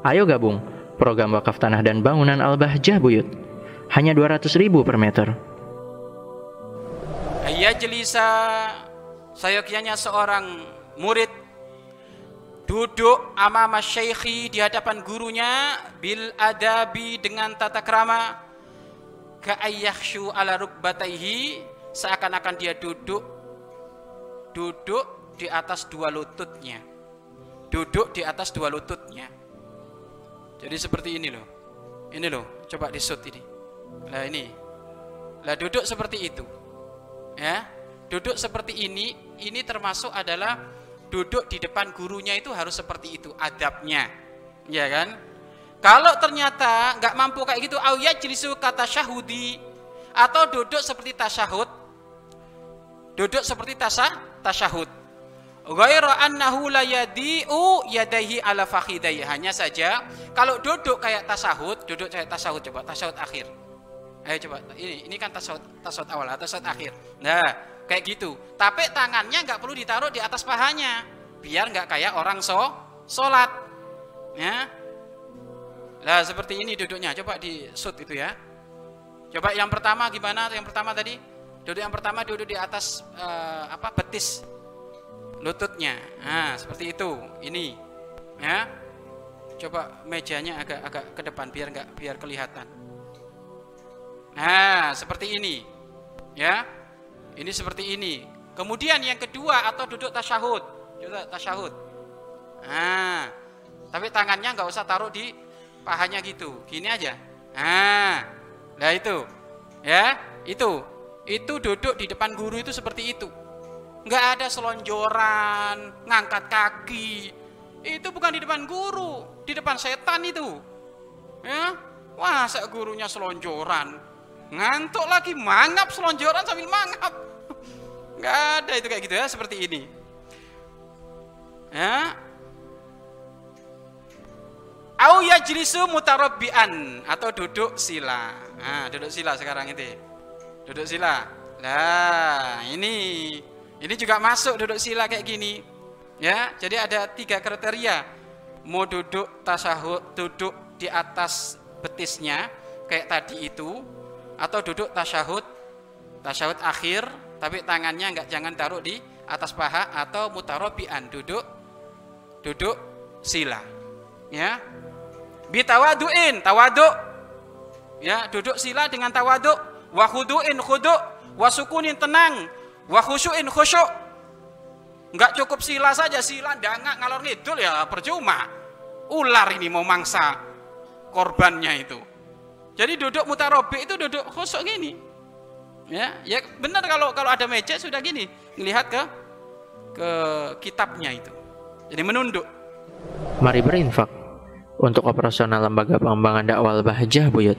Ayo gabung program wakaf tanah dan bangunan Al-Bahjah Buyut. Hanya 200 ribu per meter. Ayah jelisa. Sayokianya seorang murid. Duduk amama syekhi di hadapan gurunya bil adabi dengan tata krama. Ka ayyakhshu ala rukbataihi seakan-akan dia duduk. Duduk di atas dua lututnya. Duduk di atas dua lututnya jadi seperti ini loh. Ini loh coba disut ini. Lah ini. Lah duduk seperti itu. Ya duduk seperti ini ini termasuk adalah duduk di depan gurunya itu harus seperti itu adabnya. Ya kan? Kalau ternyata nggak mampu kayak gitu awiyat jilisu kata syahudi atau duduk seperti tasyahud duduk seperti tasah tasyahud Ghaira annahu la yadi'u yadaihi ala fakhidai. Hanya saja kalau duduk kayak tasahud, duduk kayak tasahud coba tasahud akhir. Ayo coba ini ini kan tasahud tasahud awal atau tasahud akhir. Nah, kayak gitu. Tapi tangannya nggak perlu ditaruh di atas pahanya, biar nggak kayak orang so salat. Ya. Lah seperti ini duduknya. Coba di shoot itu ya. Coba yang pertama gimana? Yang pertama tadi duduk yang pertama duduk di atas uh, apa betis lututnya. Nah, seperti itu. Ini. Ya. Coba mejanya agak agak ke depan biar nggak biar kelihatan. Nah, seperti ini. Ya. Ini seperti ini. Kemudian yang kedua atau duduk tasyahud. Duduk tasyahud. Nah, tapi tangannya nggak usah taruh di pahanya gitu. Gini aja. Nah, nah itu. Ya, itu. Itu duduk di depan guru itu seperti itu nggak ada selonjoran, ngangkat kaki. Itu bukan di depan guru, di depan setan itu. Ya, wah, saya gurunya selonjoran, ngantuk lagi mangap selonjoran sambil mangap. Nggak ada itu kayak gitu ya, seperti ini. Ya, Au yajlisu mutarabbian atau duduk sila. Nah, duduk sila sekarang itu. Duduk sila. Nah, ini ini juga masuk duduk sila kayak gini. Ya, jadi ada tiga kriteria. Mau duduk tasahud, duduk di atas betisnya kayak tadi itu atau duduk tasyahud tasyahud akhir tapi tangannya enggak jangan taruh di atas paha atau mutarobian duduk duduk sila. Ya. Bitawaduin tawadu ya duduk sila dengan tawadu wahuduin khudu wasukunin tenang Wa khusyu'in khusyuk. Enggak cukup sila saja, sila dangak ngalor ngidul ya percuma. Ular ini mau mangsa korbannya itu. Jadi duduk mutarobi itu duduk khusyuk gini. Ya, ya benar kalau kalau ada meja sudah gini, melihat ke ke kitabnya itu. Jadi menunduk. Mari berinfak untuk operasional lembaga pengembangan dakwah Bahjah Buyut.